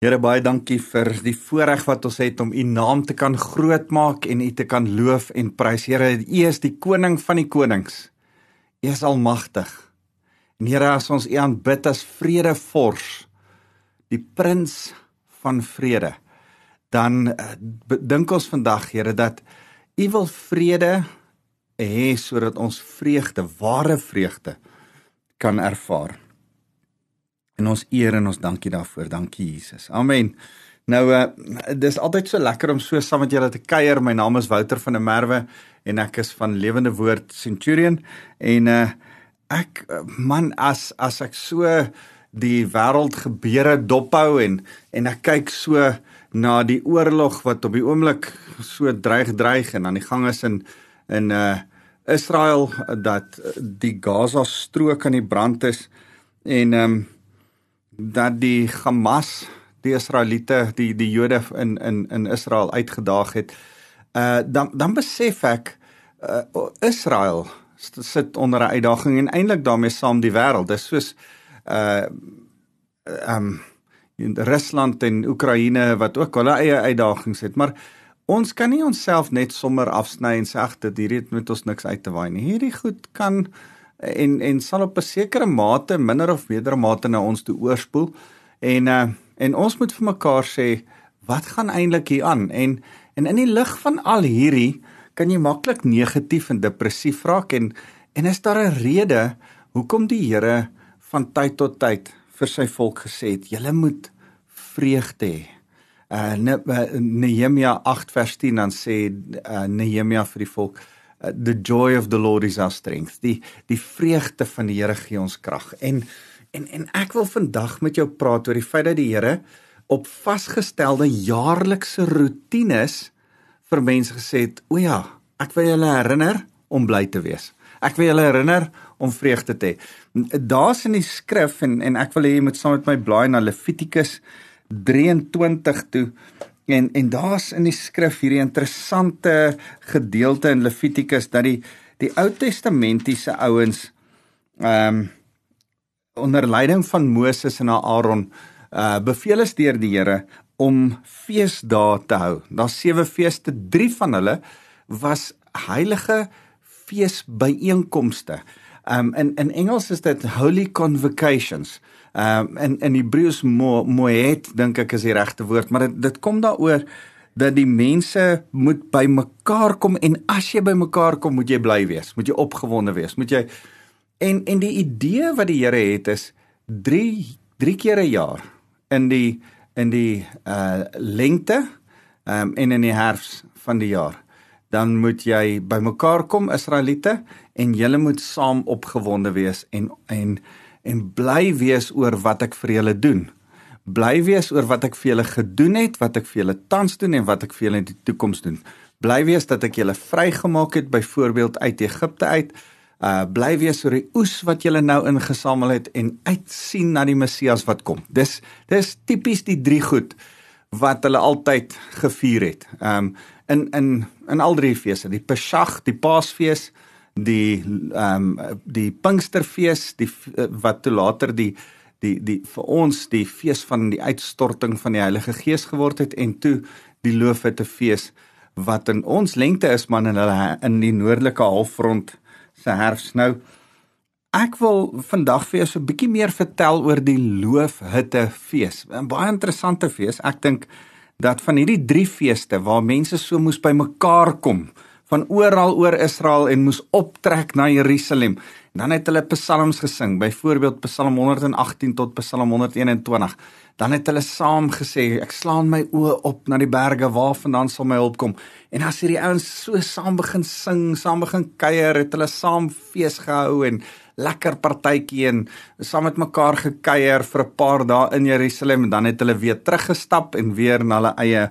Here baie dankie vir die voorreg wat ons het om u naam te kan grootmaak en u te kan loof en prys. Here, u is die koning van die konings. U is almagtig. En Here, as ons u aanbid as vredevors, die prins van vrede, dan uh, dink ons vandag, Here, dat u wil vrede hê sodat ons vreugde, ware vreugde kan ervaar. En ons eer en ons dankie daarvoor. Dankie Jesus. Amen. Nou uh dis altyd so lekker om so saam met julle te kuier. My naam is Wouter van der Merwe en ek is van Lewende Woord Centurion en uh ek man as as ek so die wêreld gebeure dophou en en ek kyk so na die oorlog wat op die oomblik so dreig dreig en aan die gang is in in uh Israel dat die Gaza strook aan die brand is en ehm um, dat die Hamas die Israeliete die die Jode in in in Israel uitgedaag het. Uh dan dan besef ek uh Israel sit onder 'n uitdaging en eintlik daarmee saam die wêreld. Dis soos uh um in Rusland en Oekraïne wat ook hulle eie uitdagings het, maar ons kan nie onsself net sommer afsny en sê ag dit hierdie moet ons niks uit te waai nie. Hierdie goed kan en en sal op 'n sekere mate minder of meerder mate na ons toe oorspoel. En uh, en ons moet vir mekaar sê wat gaan eintlik hier aan? En en in die lig van al hierdie kan jy maklik negatief en depressief raak. En en is daar 'n rede hoekom die Here van tyd tot tyd vir sy volk gesê het julle moet vreugde hê. Uh, Nehemia 8 vers 10 dan sê uh, Nehemia vir die volk the joy of the Lord is our strength. Die die vreugde van die Here gee ons krag. En en en ek wil vandag met jou praat oor die feit dat die Here op vasgestelde jaarlikse rotines vir mense gesê het: "O ja, ek wil julle herinner om bly te wees. Ek wil julle herinner om vreugde te hê." Daar's in die skrif en en ek wil hê jy moet saam met my blaai na Levitikus 23 toe En en daar's in die skrif hierdie interessante gedeelte in Levitikus dat die die Ou Testamentiese ouens ehm um, onder leiding van Moses en Aaron uh beveel is deur die Here om feesdae te hou. Daar's sewe feeste, drie van hulle was heilige feesbyeenkomste. Um in in Engels is dit holy convocations. Ehm um, in in Hebreëus mo, moed dink ek is die regte woord, maar dit dit kom daaroor dat die mense moet by mekaar kom en as jy by mekaar kom, moet jy bly wees, moet jy opgewonde wees, moet jy en en die idee wat die Here het is 3 3 keer 'n jaar in die in die uh lengte ehm um, en in die herfs van die jaar dan moet jy by mekaar kom Israeliete en julle moet saam opgewonde wees en en en bly wees oor wat ek vir julle doen. Bly wees oor wat ek vir julle gedoen het, wat ek vir julle tans doen en wat ek vir julle in die toekoms doen. Bly wees dat ek julle vrygemaak het byvoorbeeld uit Egipte uit. Uh bly wees oor die oes wat julle nou ingesamel het en uitsien na die Messias wat kom. Dis dis tipies die drie goed wat hulle altyd gevier het. Um in in in al drie feeste, die Pesach, die Paasfees, die ehm um, die Pinksterfees die eh, wat toe later die die die vir ons die fees van die uitstorting van die Heilige Gees geword het en toe die Loofhutte fees wat in ons lengte is man in hulle in die noordelike halfrond se herfs nou ek wil vandag vir jou so 'n bietjie meer vertel oor die Loofhutte fees 'n baie interessante fees. Ek dink dat van hierdie drie feeste waar mense so moes bymekaar kom van oral oor Israel en moes optrek na Jerusalem. Dan het hulle psalms gesing, byvoorbeeld Psalm 118 tot Psalm 121. Dan het hulle saam gesê, ek slaan my oë op na die berge, waarvandaan sal my hulp kom? En as hierdie ouens so saam begin sing, saam begin kuier, het hulle saam fees gehou en lekker partytjie en saam met mekaar gekuier vir 'n paar dae in Jerusalem en dan het hulle weer teruggestap en weer na hulle eie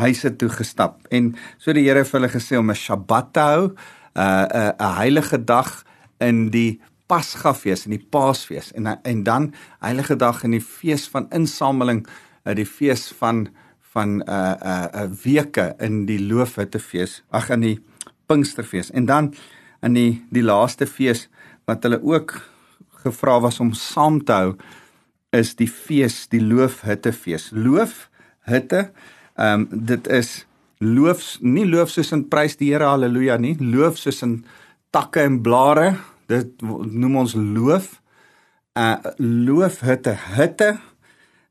huise toe gestap. En so die Here vir hulle gesê om 'n Sabbat te hou, 'n uh, uh, 'n heilige dag in die Pasgafees en die Paasfees. En en dan heilige dag in die fees van insameling, uh, die fees van van 'n uh, 'n uh, uh, weke in die Loofhuttefees, ag in die Pinksterfees. En dan in die die laaste fees wat hulle ook gevra was om saam te hou is die fees, die loofhittefees. Loofhitte, ehm um, dit is loof nie loof soos in prys die Here haleluja nie, loof soos in takke en blare. Dit noem ons loof. Uh loofhitte, hitte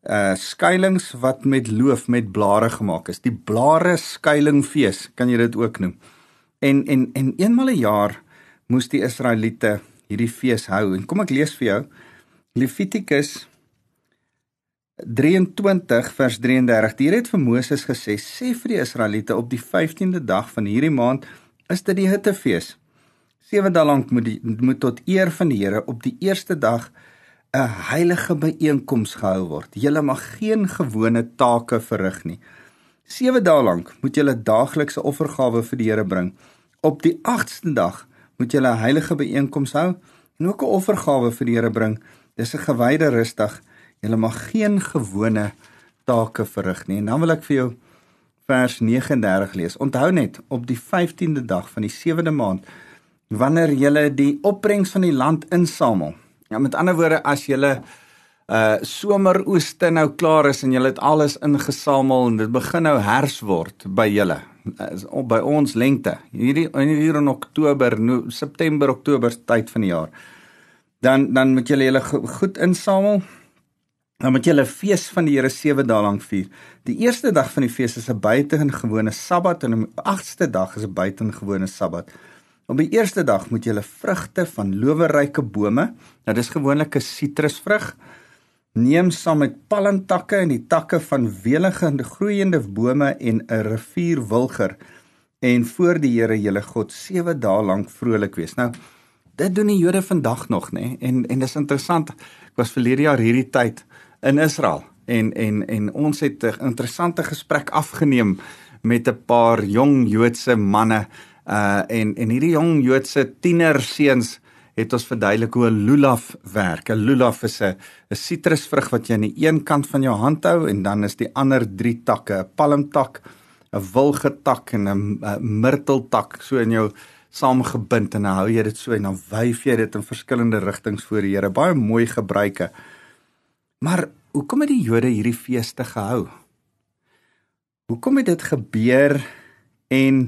uh skuilings wat met loof met blare gemaak is. Die blare skuilingfees, kan jy dit ook noem. En en en eenmal 'n een jaar moes die Israeliete hierdie fees hou. En kom ek lees vir jou Levitikus 23 vers 33. Die Here het vir Moses gesê: "Sê vir die Israeliete op die 15de dag van hierdie maand is dit die hittefees. 7 dae lank moet die moet tot eer van die Here op die eerste dag 'n heilige byeenkoms gehou word. Julle mag geen gewone take verrig nie. 7 dae lank moet julle daaglikse offergawe vir die Here bring. Op die 8ste dag moet julle 'n heilige byeenkoms hou en ook 'n offergawe vir die Here bring. Dis 'n gewyde rustig Julle mag geen gewone take verrig nie. En dan wil ek vir jou vers 39 lees. Onthou net op die 15de dag van die 7de maand wanneer julle die opbrengs van die land insamel. Ja, met ander woorde as julle uh somerooste nou klaar is en julle het alles ingesamel en dit begin nou herfs word by julle uh, by ons lengte hierdie hier in Oktober, no, September, Oktober tyd van die jaar. Dan dan moet julle julle goed insamel Dan moet julle fees van die Here 7 dae lank vier. Die eerste dag van die fees is 'n buitengewone Sabbat en die 8ste dag is 'n buitengewone Sabbat. Op die eerste dag moet julle vrugte van loweryke bome, nou dis gewoonlik 'n sitrusvrug, neem saam met palmtakke en die takke van welige en groeiende bome en 'n rivier wilger en voor die Here julle God 7 dae lank vrolik wees. Nou dit doen die Jode vandag nog, nê? En en dis interessant. Ek was verlede jaar hierdie tyd in Israel en en en ons het 'n interessante gesprek afgeneem met 'n paar jong Joodse manne uh en en hierdie jong Joodse tienerseuns het ons verduidelik hoe 'n lulav werk. 'n Lulav is 'n 'n sitrusvrug wat jy aan die een kant van jou hand hou en dan is die ander drie takke, 'n palmtak, 'n wilgetak en 'n myrteltak so in jou saamgebind en dan hou jy dit so en dan wyf jy dit in verskillende rigtings voor die Here. Baie mooi gebruike. Maar hoekom het die Jode hierdie feeste gehou? Hoekom het dit gebeur en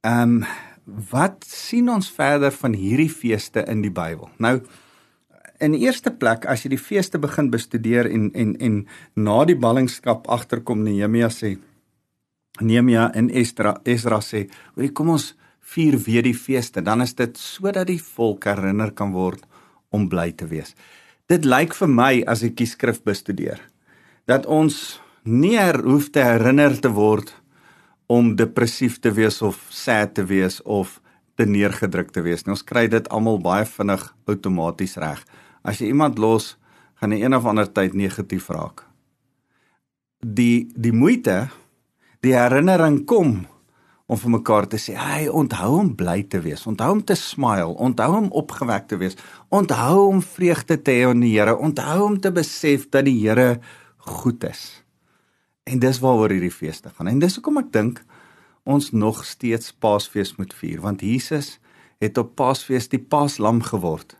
ehm um, wat sien ons verder van hierdie feeste in die Bybel? Nou in die eerste plek as jy die feeste begin bestudeer en en en na die ballingskap agterkom Nehemia sê Nehemia en Esdra Esdra sê, "Hoe kom ons vier weer die feeste? Dan is dit sodat die volk herinner kan word om bly te wees." Dit lyk vir my as ek die skrif bestudeer dat ons nie her, hoef te herinner te word om depressief te wees of sad te wees of te neergedruk te wees. Nou, ons kry dit almal baie vinnig outomaties reg. As jy iemand los, gaan hy een of ander tyd negatief raak. Die die moeite, die herinnering kom om vir mekaar te sê, "Hey, onthou om bly te wees, onthou om te smile, onthou om opgewek te wees, onthou om vreugde te hê in die Here, onthou om te besef dat die Here goed is." En dis waaroor hierdie feeste gaan. En dis hoekom ek dink ons nog steeds Paasfees moet vier, want Jesus het op Paasfees die Paaslam geword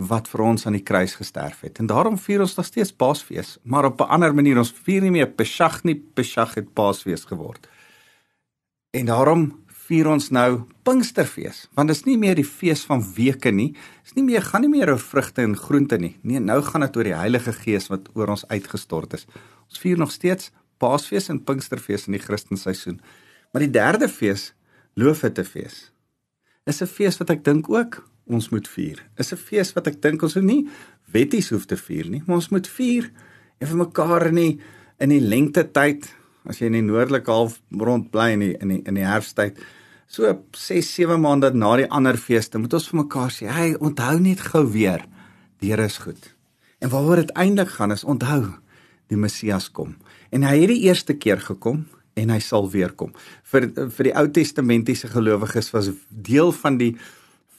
wat vir ons aan die kruis gesterf het. En daarom vier ons nog steeds Paasfees, maar op 'n ander manier. Ons vier nie meer Pesach nie, Pesach het Paasfees geword. En daarom vier ons nou Pinksterfees, want dit is nie meer die fees van weke nie. Dit is nie meer gaan nie meer oor vrugte en groente nie. Nee, nou gaan dit oor die Heilige Gees wat oor ons uitgestort is. Ons vier nog steeds Paasfees en Pinksterfees in die Christenseisoen. Maar die derde fees, Loofhuttefees, is 'n fees wat ek dink ook ons moet vier. Is 'n fees wat ek dink ons nie wetties hoef te vier nie, maar ons moet vier en vir mekaar in die in die lengte tyd as jy in die noordelike half rond bly in die in die in die herfsttyd so 6 7 maande na die ander feeste moet ons vir mekaar sê hey onthou net gou weer Here is goed. En waaroor dit eintlik gaan is onthou die Messias kom. En hy het die eerste keer gekom en hy sal weer kom. Vir vir die Ou Testamentiese gelowiges was deel van die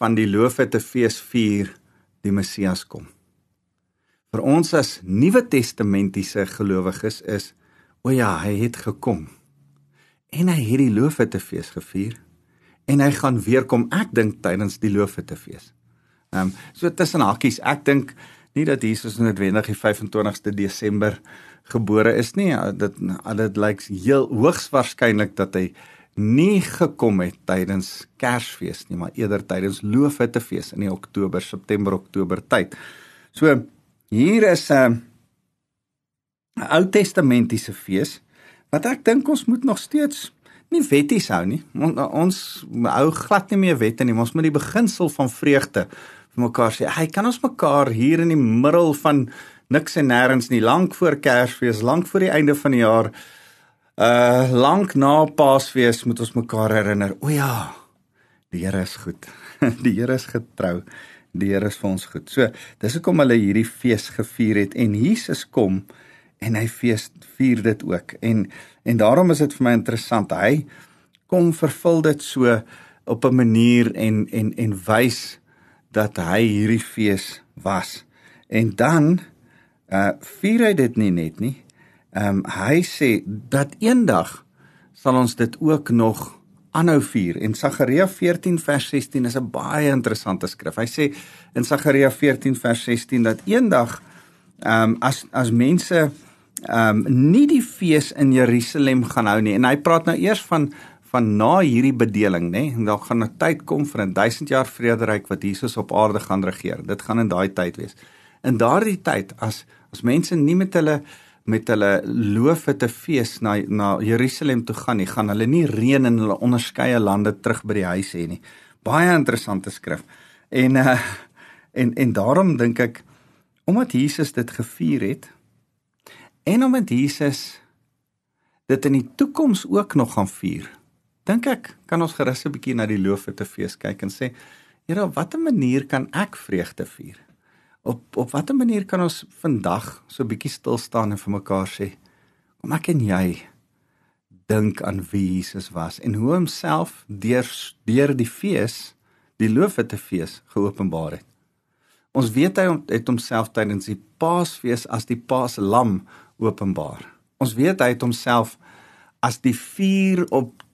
van die loofete fees vier die Messias kom. Vir ons as Nuwe Testamentiese gelowiges is O ja, hy het gekom. En hy het die Loofhuttefees gevier en hy gaan weer kom. Ek dink tydens die Loofhuttefees. Ehm um, so tussen hakkies, ek dink Nie dat Jesus noodwendig die 25ste Desember gebore is nie. Dit dit lyk heel hoogs waarskynlik dat hy nie gekom het tydens Kersfees nie, maar eerder tydens Loofhuttefees in die Oktober, September, Oktober tyd. So hier is 'n uh, Ou Testamentiese fees wat ek dink ons moet nog steeds nie wetties hou nie. Ons, ons hou glad nie meer wette nie. Ons moet die beginsel van vreugde vir mekaar sê. Hy kan ons mekaar hier in die middel van niks en nêrens nie, lank voor Kersfees, lank voor die einde van die jaar, uh lank na Paasfees moet ons mekaar herinner. O ja, die Here is goed. Die Here is getrou. Die Here is vir ons goed. So, dis hoekom hulle hierdie fees gevier het en Jesus kom en hy fees vier dit ook. En en daarom is dit vir my interessant. Hy kom vervul dit so op 'n manier en en en wys dat hy hierdie fees was. En dan uh vier hy dit nie net nie. Ehm um, hy sê dat eendag sal ons dit ook nog aanhou vier. En Sagaria 14 vers 16 is 'n baie interessante skrif. Hy sê in Sagaria 14 vers 16 dat eendag ehm um, as as mense ehm um, nie die fees in Jerusalem gaan hou nie. En hy praat nou eers van van na hierdie bedeling, nê? En daar gaan 'n tyd kom vir 'n 1000 jaar vrederyk wat Jesus op aarde gaan regeer. Dit gaan in daai tyd wees. In daardie tyd as as mense nie met hulle met hulle loofe te fees na na Jerusalem toe gaan nie, gaan hulle nie reën in hulle onderskeie lande terug by die huis hê nie. Baie interessante skrif. En uh en en daarom dink ek omdat Jesus dit gevier het, En omdat Jesus dit in die toekoms ook nog gaan vier. Dink ek kan ons gerus 'n bietjie na die loofete fees kyk en sê, Here, op watter manier kan ek vreugde vier? Op op watter manier kan ons vandag so 'n bietjie stil staan en vir mekaar sê, kom ek en jy dink aan wie Jesus was en hoe homself deur deur die fees, die loofete fees geopenbaar het. Ons weet hy het homself tydens die Paasfees as die Paaslam openbaar. Ons weet hy het homself as die vuur op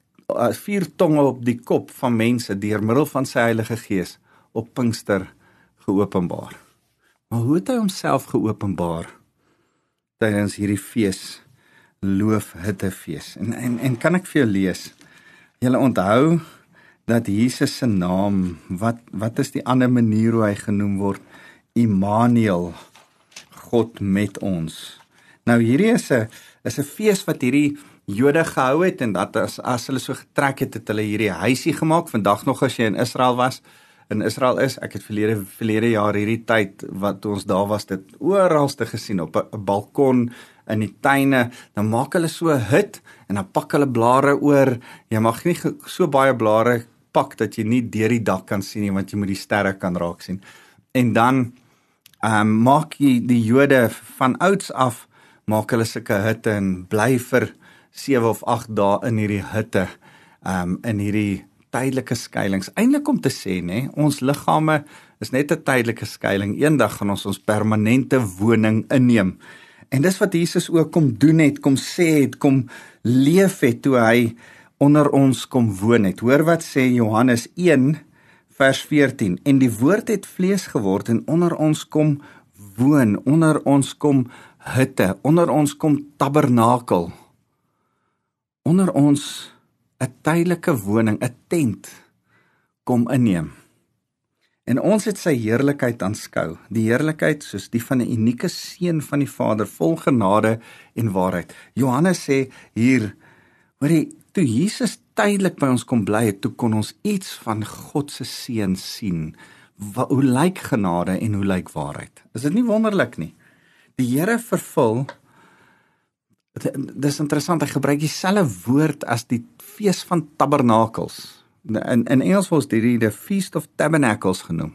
vier tonge op die kop van mense deur middel van sy Heilige Gees op Pinkster geopenbaar. Maar hoe het hy homself geopenbaar tydens hierdie fees Loofhuttefees? En en en kan ek vir jou lees? Julle onthou dat Jesus se naam wat wat is die ander manier hoe hy genoem word? Immanuel God met ons. Nou hierdie is 'n is 'n fees wat hierdie Jode gehou het en dat as as hulle so getrek het het hulle hierdie huisie gemaak. Vandag nog as jy in Israel was, in Israel is, ek het verlede verlede jaar hierdie tyd wat ons daar was dit oralste gesien op 'n balkon in die tuine. Dan maak hulle so 'n hut en dan pak hulle blare oor. Jy mag nie so baie blare pak dat jy nie deur die dak kan sien nie want jy moet die sterre kan raak sien. En dan ehm um, maak jy die Jode van ouds af maak hulle sulke hitte en bly vir 7 of 8 dae in hierdie hitte um in hierdie tydelike skuilings. Eintlik om te sê nê, ons liggame is net 'n tydelike skuiling. Eendag gaan ons ons permanente woning inneem. En dis wat Jesus ook kom doen het, kom sê het, kom leef het toe hy onder ons kom woon het. Hoor wat sê Johannes 1 vers 14. En die woord het vlees geword en onder ons kom woon, onder ons kom hutte, onder ons kom tabernakel. Onder ons 'n tydelike woning, 'n tent kom inneem. En ons het sy heerlikheid aanskou, die heerlikheid soos die van 'n unieke seun van die Vader, vol genade en waarheid. Johannes sê hier, hoorie, toe Jesus tydelik by ons kom bly het, toe kon ons iets van God se seun sien. Wat, hoe lyk genade en hoe lyk waarheid? Is dit nie wonderlik nie? Die Here vervul dis interessant hy gebruik dieselfde woord as die fees van tabernakels. In in Engels word dit die feast of tabernacles genoem.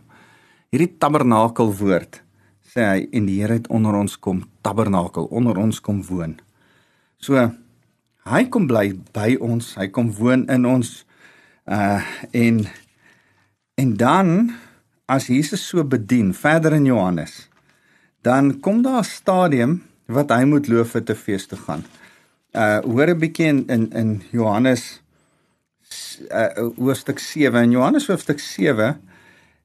Hierdie tabernakel woord sê hy en die Here het onder ons kom tabernakel onder ons kom woon. So hy kom bly by ons hy kom woon in ons uh en en dan as Jesus so bedien verder in Johannes dan kom daar 'n stadium wat hy moet loof vir te fees te gaan. Uh hoor 'n bietjie in in in Johannes uh hoofstuk 7 en Johannes hoofstuk 7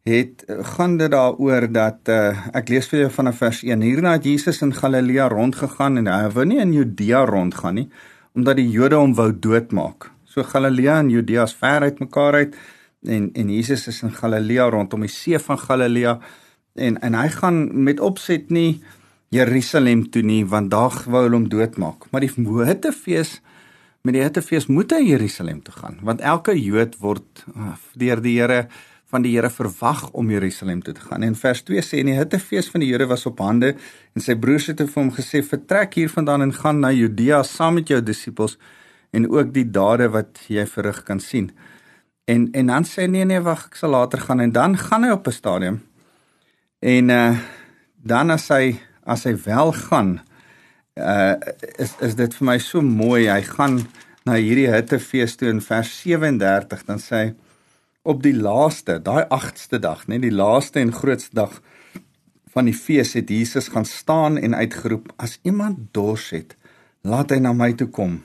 het gaan dit daaroor dat uh, ek lees vir jou van vers 1 hierna het Jesus in Galilea rondgegaan en hy wou nie in Judea rondgaan nie omdat die Jode hom wou doodmaak. So Galilea en Judea is ver uit mekaar uit en en Jesus is in Galilea rondom die see van Galilea en en hy gaan met opset nie Jerusalem toe nie want daar wou hulle hom doodmaak. Maar die Hittefees met die Hittefees moet hy Jerusalem toe gaan want elke Jood word ah, deur die Here van die Here verwag om Jerusalem toe te gaan. En vers 2 sê en die Hittefees van die Jode was op hande en sy broers het vir hom gesê vertrek hiervandaan en gaan na Judea saam met jou disippels en ook die dade wat jy verrig kan sien. En en dan sê nee nee wag ek sal later gaan en dan gaan hy op 'n stadium. En uh dan as hy as hy wel gaan uh is is dit vir my so mooi. Hy gaan na hierdie hittefees toe in vers 37 dan sê hy op die laaste, daai 8ste dag, net die laaste en grootste dag van die fees het Jesus gaan staan en uitgeroep: As iemand dors het, laat hy na my toe kom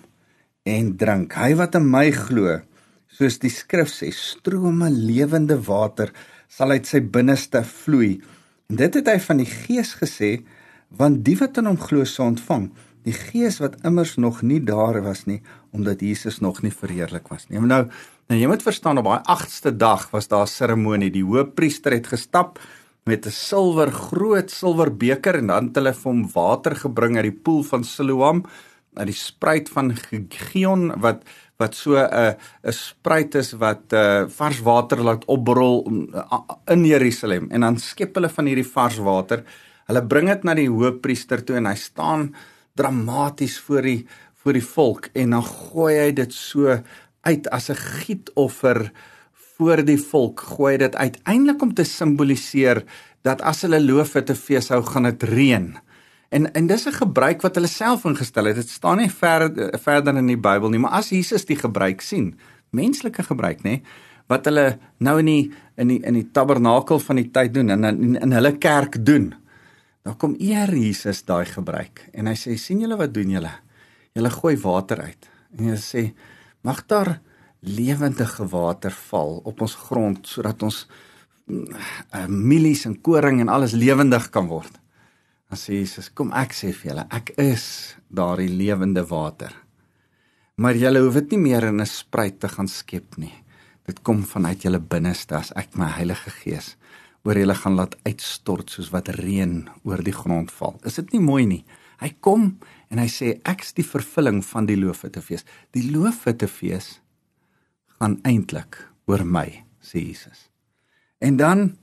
en drink. Hy wat in my glo, soos die skrif sê, strome lewende water sal uit sy binneste vloei. En dit het hy van die Gees gesê, want die wat in hom glo, sal ontvang die Gees wat immers nog nie daar was nie, omdat Jesus nog nie verheerlik was nie. Nou, nou jy moet verstaan op daai 8ste dag was daar 'n seremonie. Die hoofpriester het gestap met 'n silwer groot silwer beker en dan het hulle vir hom water gebring uit die poel van Siloam uit die spruit van Gion wat wat so 'n uh, 'n spruit is wat uh, vars water laat opbrol uh, in Jerusalem en dan skep hulle van hierdie vars water. Hulle bring dit na die hoofpriester toe en hy staan dramaties voor die voor die volk en dan gooi hy dit so uit as 'n gietoffer voor die volk. Gooi dit uiteindelik om te simboliseer dat as hulle loof het te fees hou gaan dit reën. En en dis 'n gebruik wat hulle self ingestel het. Dit staan nie ver, verder in die Bybel nie, maar as Jesus die gebruik sien, menslike gebruik nê, wat hulle nou in die in die in die tabernakel van die tyd doen en in, in hulle kerk doen. Dan kom eer Jesus daai gebruik en hy sê sien julle wat doen julle? Julle gooi water uit. En hy sê mag daar lewendige water val op ons grond sodat ons uh, mielies en koring en alles lewendig kan word. Dan sê Jesus, kom ek sê vir julle, ek is daardie lewende water. Maar julle hoef dit nie meer in 'n spruit te gaan skep nie. Dit kom vanuit julle binneste as ek my Heilige Gees oor julle gaan laat uitstort soos wat reën oor die grond val. Is dit nie mooi nie? Hy kom en hy sê ek's die vervulling van die loofhuttefees. Die loofhuttefees gaan eintlik oor my, sê Jesus. En dan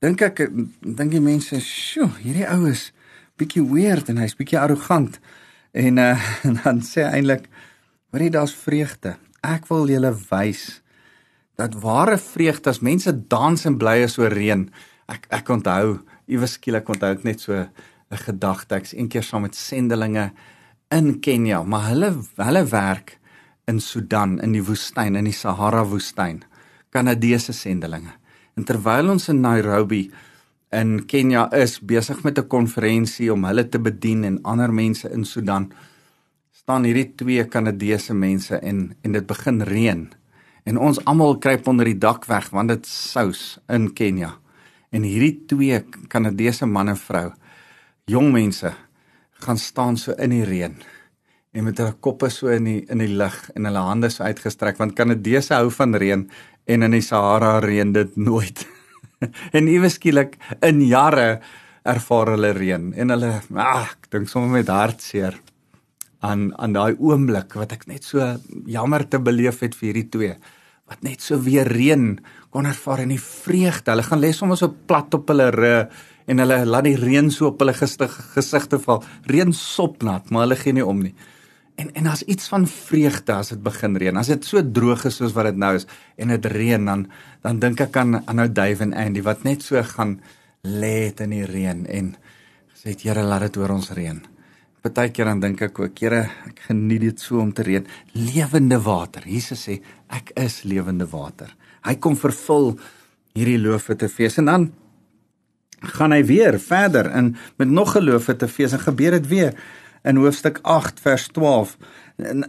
dink ek dink die mense, "Sjoe, hierdie ou is bietjie weird en hy's bietjie arrogant." En uh, dan sê hy eintlik, "Hoorie, daar's vreugde. Ek wil julle wys dat ware vreugde as mense dans en bly is oor reën." Ek ek onthou, iewes skielik onthou ek net so 'n gedagte. Ek's eendag saam met sendelinge in Kenja, maar hulle hulle werk in Sudan in die woestyn, in die Sahara woestyn. Kanadese sendelinge. En terwyl ons in Nairobi in Kenia is besig met 'n konferensie om hulle te bedien en ander mense in Sudan, staan hierdie twee Kanadese mense en en dit begin reën. En ons almal kruip onder die dak weg want dit sous in Kenia. En hierdie twee Kanadese man en vrou, jong mense, gaan staan so in die reën en met hulle koppe so in die in die lug en hulle hande so uitgestrek want Kanadese hou van reën en in die Sahara reën dit nooit. en ewe skielik in jare ervaar hulle reën en hulle ag ek dink sommer met hartseer aan aan daai oomblik wat ek net so jammer te beleef het vir hierdie twee wat net so weer reën kon ervaar in die vreugde. Hulle gaan lê sommer so plat op hulle rug en hulle laat die reën so op hulle gesigte val. Reën sopnat, maar hulle gee nie om nie. En en as iets van vreugde as dit begin reën, as dit so droog is soos wat dit nou is en dit reën dan dan dink ek aan aan nou Dave en Andy wat net so gaan lê in die reën en gesê het Here laat dit oor ons reën. Partykeer dan dink ek ook Here, ek geniet dit so om te reën. Lewende water. Jesus sê ek is lewende water. Hy kom vervul hierdie loofe te fees en dan gaan hy weer verder in met nog 'n loofe te fees en gebeur dit weer in hoofstuk 8 vers 12.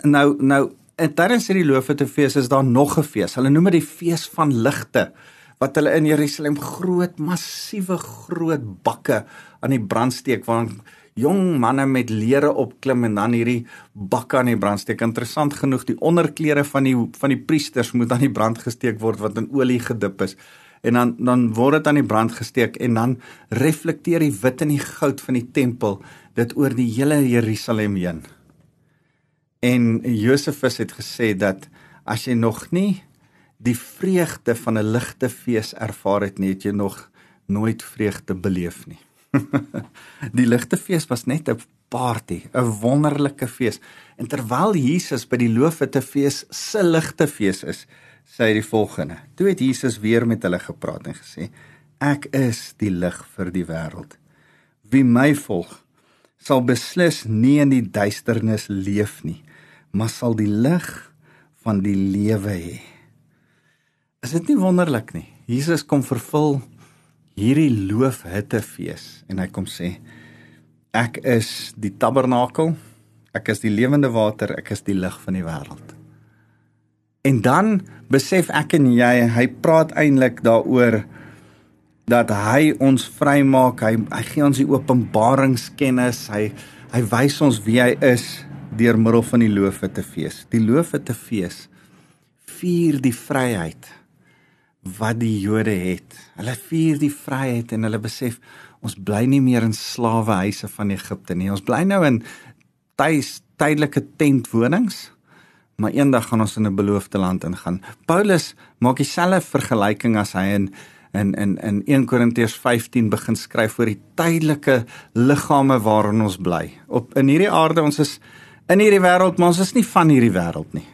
Nou nou en tydens hierdie loofete fees is daar nog 'n fees. Hulle noem dit die fees van ligte wat hulle in Jerusalem groot massiewe groot bakke aan die brand steek waar jong manne met lere opklim en dan hierdie bakke aan die brand steek. Interessant genoeg, die onderklere van die van die priesters moet aan die brand gesteek word wat in olie gedip is. En dan dan word dit aan die brand gesteek en dan reflekteer die wit en die goud van die tempel dit oor die hele Jerusalem heen. En Josefus het gesê dat as jy nog nie die vreugde van 'n ligte fees ervaar het nie, het jy nog nooit vreugde beleef nie. die ligte fees was net 'n party, 'n wonderlike fees. En terwyl Jesus by die loofete fees se ligte fees is, sê hy die volgende. Toe het Jesus weer met hulle gepraat en gesê: Ek is die lig vir die wêreld. Wie my volg, sal beslis nie in die duisternis leef nie, maar sal die lig van die lewe hê. Is dit nie wonderlik nie? Jesus kom vervul hierdie loofhittefees en hy kom sê ek is die tabernakel ek is die lewende water ek is die lig van die wêreld en dan besef ek en jy hy praat eintlik daaroor dat hy ons vrymaak hy hy gee ons die openbaringskennis hy hy wys ons wie hy is deur middel van die loofhittefees die loofhittefees vier die vryheid wat die Jode het. Hulle vier die vryheid en hulle besef ons bly nie meer in slawehuise van Egipte nie. Ons bly nou in tuis tydelike tentwonings, maar eendag gaan ons in 'n beloofde land ingaan. Paulus maak dieselfde vergelyking as hy in in in in 1 Korintiërs 15 begin skryf oor die tydelike liggame waarin ons bly. Op in hierdie aarde ons is in hierdie wêreld, maar ons is nie van hierdie wêreld nie.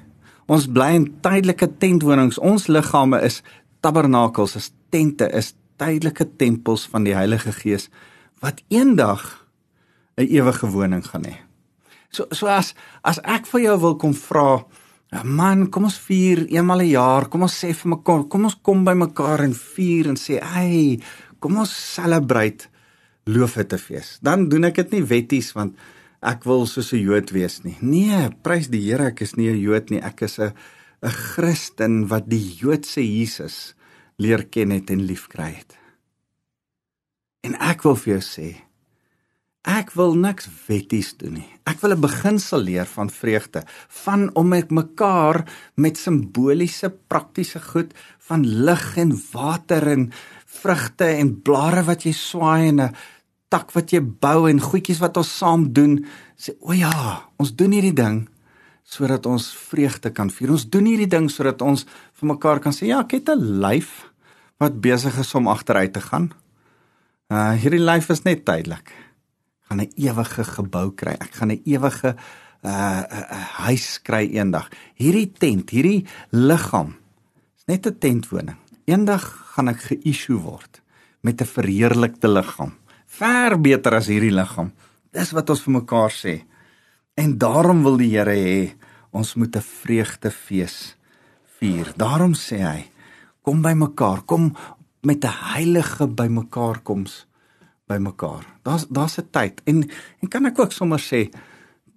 Ons bly in tydelike tentwonings. Ons liggame is tabernakels, is tente, is tydelike tempels van die Heilige Gees wat eendag 'n ewige woning gaan hê. So so as as ek vir jou wil kom vra, man, kom ons vier eenmal 'n jaar, kom ons sê vir mekaar, kom ons kom by mekaar en vier en sê, "Hey, kom ons celebrate Loofhuttefees." Dan doen ek dit nie wetties want ek wil soos 'n Jood wees nie. Nee, prys die Here, ek is nie 'n Jood nie, ek is 'n 'n Christen wat die Joodse Jesus leer ken het en liefkry het. En ek wil vir jou sê, ek wil niks wetties doen nie. Ek wil 'n beginsel leer van vreugde, van om met mekaar met simboliese praktiese goed van lig en water en vrugte en blare wat jy swaai en 'n tak wat jy bou en goedjies wat ons saam doen, sê o ja, ons doen hierdie ding sodat ons vreugde kan vier. Ons doen hierdie ding sodat ons vir mekaar kan sê ja, ek het 'n lyf wat besig is om agteruit te gaan. Uh hierdie lyf is net tydelik. Gaan 'n ewige gebou kry. Ek gaan 'n ewige uh, uh, uh huis kry eendag. Hierdie tent, hierdie liggaam is net 'n tentwoning. Eendag gaan ek geïssue word met 'n verheerlikte liggaam. Ver beter as hierdie liggaam. Dis wat ons vir mekaar sê. En daarom wil die Here hê ons moet 'n vreugdefees vier. Daarom sê hy: Kom by mekaar, kom met 'n heilige bymekaar koms bymekaar. Daar's daar's 'n tyd en en kan ek ook sommer sê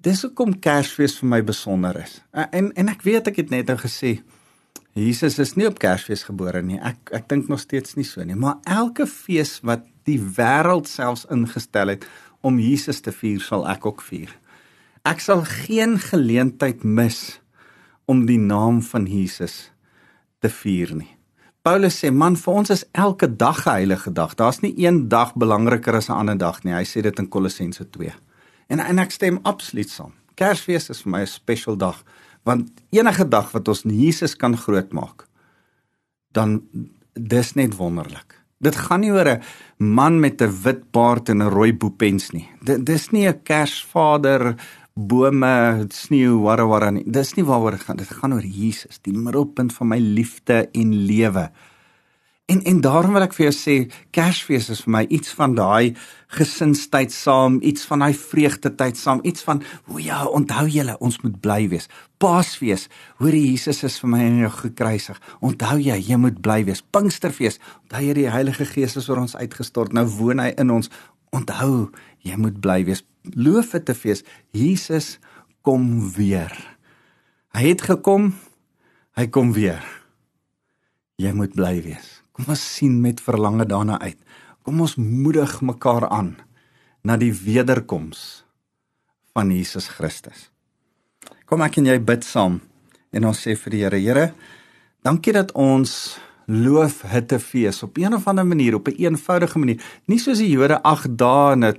dis hoekom Kersfees vir my besonder is. En en ek weet ek het net nou gesê Jesus is nie op Kersfees gebore nie. Ek ek dink nog steeds nie so nie, maar elke fees wat die wêreld selfs ingestel het om Jesus te vier, sal ek ook vier. Ek sal geen geleentheid mis om die naam van Jesus te vier nie. Paulus sê man vir ons is elke dag 'n heilige dag. Daar's nie een dag belangriker as 'n ander dag nie. Hy sê dit in Kolossense 2. En en ek stem absoluut saam. Kersfees is vir my 'n special dag want enige dag wat ons Jesus kan grootmaak dan dis net wonderlik. Dit gaan nie oor 'n man met 'n wit baard en 'n rooi boepens nie. Dit dis nie 'n Kersvader bome, sneeu, wara wara nie. Dis nie waaroor dit gaan. Dit gaan oor Jesus, die middelpunt van my liefde en lewe. En en daarom wil ek vir jou sê, Kersfees is vir my iets van daai gesinstyd saam, iets van daai vreugde tyd saam, iets van o ja, onthou julle, ons moet bly wees. Paasfees, hoor jy Jesus is vir my en jou gekruisig. Onthou jy, jy moet bly wees. Pinksterfees, onthou jy die Heilige Gees is oor ons uitgestort. Nou woon hy in ons. Onthou, jy moet bly wees loof dit te fees. Jesus kom weer. Hy het gekom. Hy kom weer. Jy moet bly wees. Kom ons sien met verlange daarna uit. Kom ons moedig mekaar aan na die wederkoms van Jesus Christus. Kom ek en jy bid saam en ons sê vir die Here, Here, dankie dat ons loof hittefees op een of ander manier, op 'n een eenvoudige manier. Nie soos die Jode 8 dae in 'n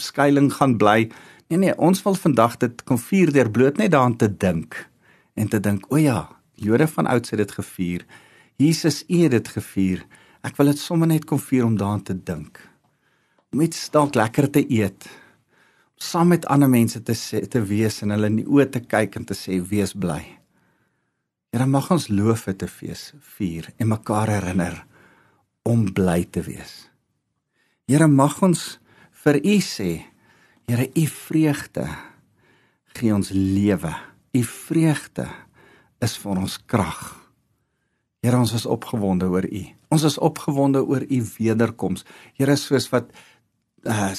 skuilings gaan bly. Nee nee, ons wil vandag dit kom vier deur bloot net daaraan te dink en te dink, o ja, Jode van ouds het dit gevier. Jesus het dit gevier. Ek wil dit sommer net kom vier om daaraan te dink. Om iets dalk lekker te eet. Saam met ander mense te sê, te wees en hulle in die oë te kyk en te sê wees bly. Here mag ons loof te fees vier en mekaar herinner om bly te wees. Here mag ons vir U sê, Here U vreugde gee ons lewe. U vreugde is vir ons krag. Here ons is opgewonde oor U. Ons is opgewonde oor U wederkoms. Here soos wat uh,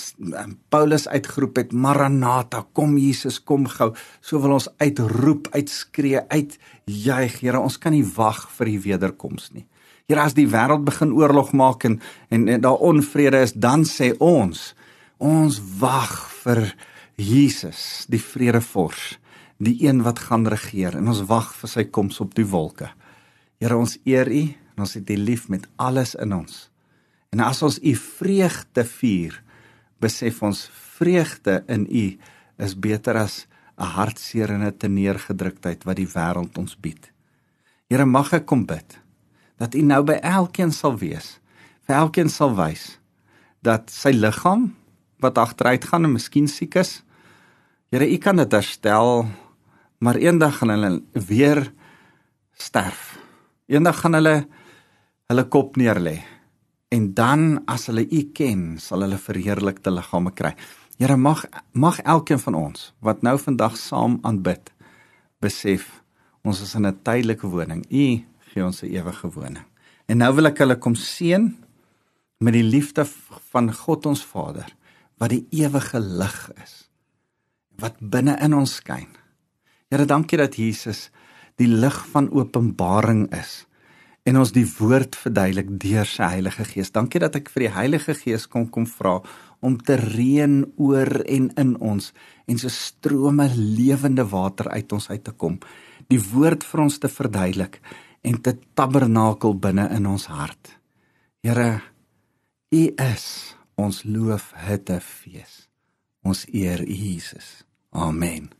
Paulus uitgeroep het Maranatha kom Jesus kom gou so wil ons uitroep uitskree uit juig Here ons kan nie wag vir die wederkoms nie Here as die wêreld begin oorlog maak en en, en daar onvrede is dan sê ons ons wag vir Jesus die vredevors die een wat gaan regeer en ons wag vir sy koms op die wolke Here ons eer U en ons het U lief met alles in ons En as ons u vreugde vier, besef ons vreugde in U is beter as 'n hartseer en 'n teneergedruktheid wat die wêreld ons bied. Here mag ek kom bid dat U nou by elkeen sal wees, vir elkeen sal wys dat sy liggaam wat agteruit gaan en miskien siek is, Here U kan dit herstel, maar eendag gaan hulle weer sterf. Eendag gaan hulle hulle kop neerlê en dan as hulle u ken, sal hulle verheerlikte liggame kry. Here mag mag elkeen van ons wat nou vandag saam aanbid, besef ons is in 'n tydelike woning. U gee ons 'n ewige woning. En nou wil ek hulle kom seën met die liefde van God ons Vader wat die ewige lig is wat binne in ons skyn. Here, dankie dat Jesus die lig van openbaring is en ons die woord verduidelik deur sy Heilige Gees. Dankie dat ek vir die Heilige Gees kon kom vra om te reën oor en in ons en so strome lewende water uit ons uit te kom. Die woord vir ons te verduidelik en te tabernakel binne in ons hart. Here, U is ons loof hitte fees. Ons eer Jesus. Amen.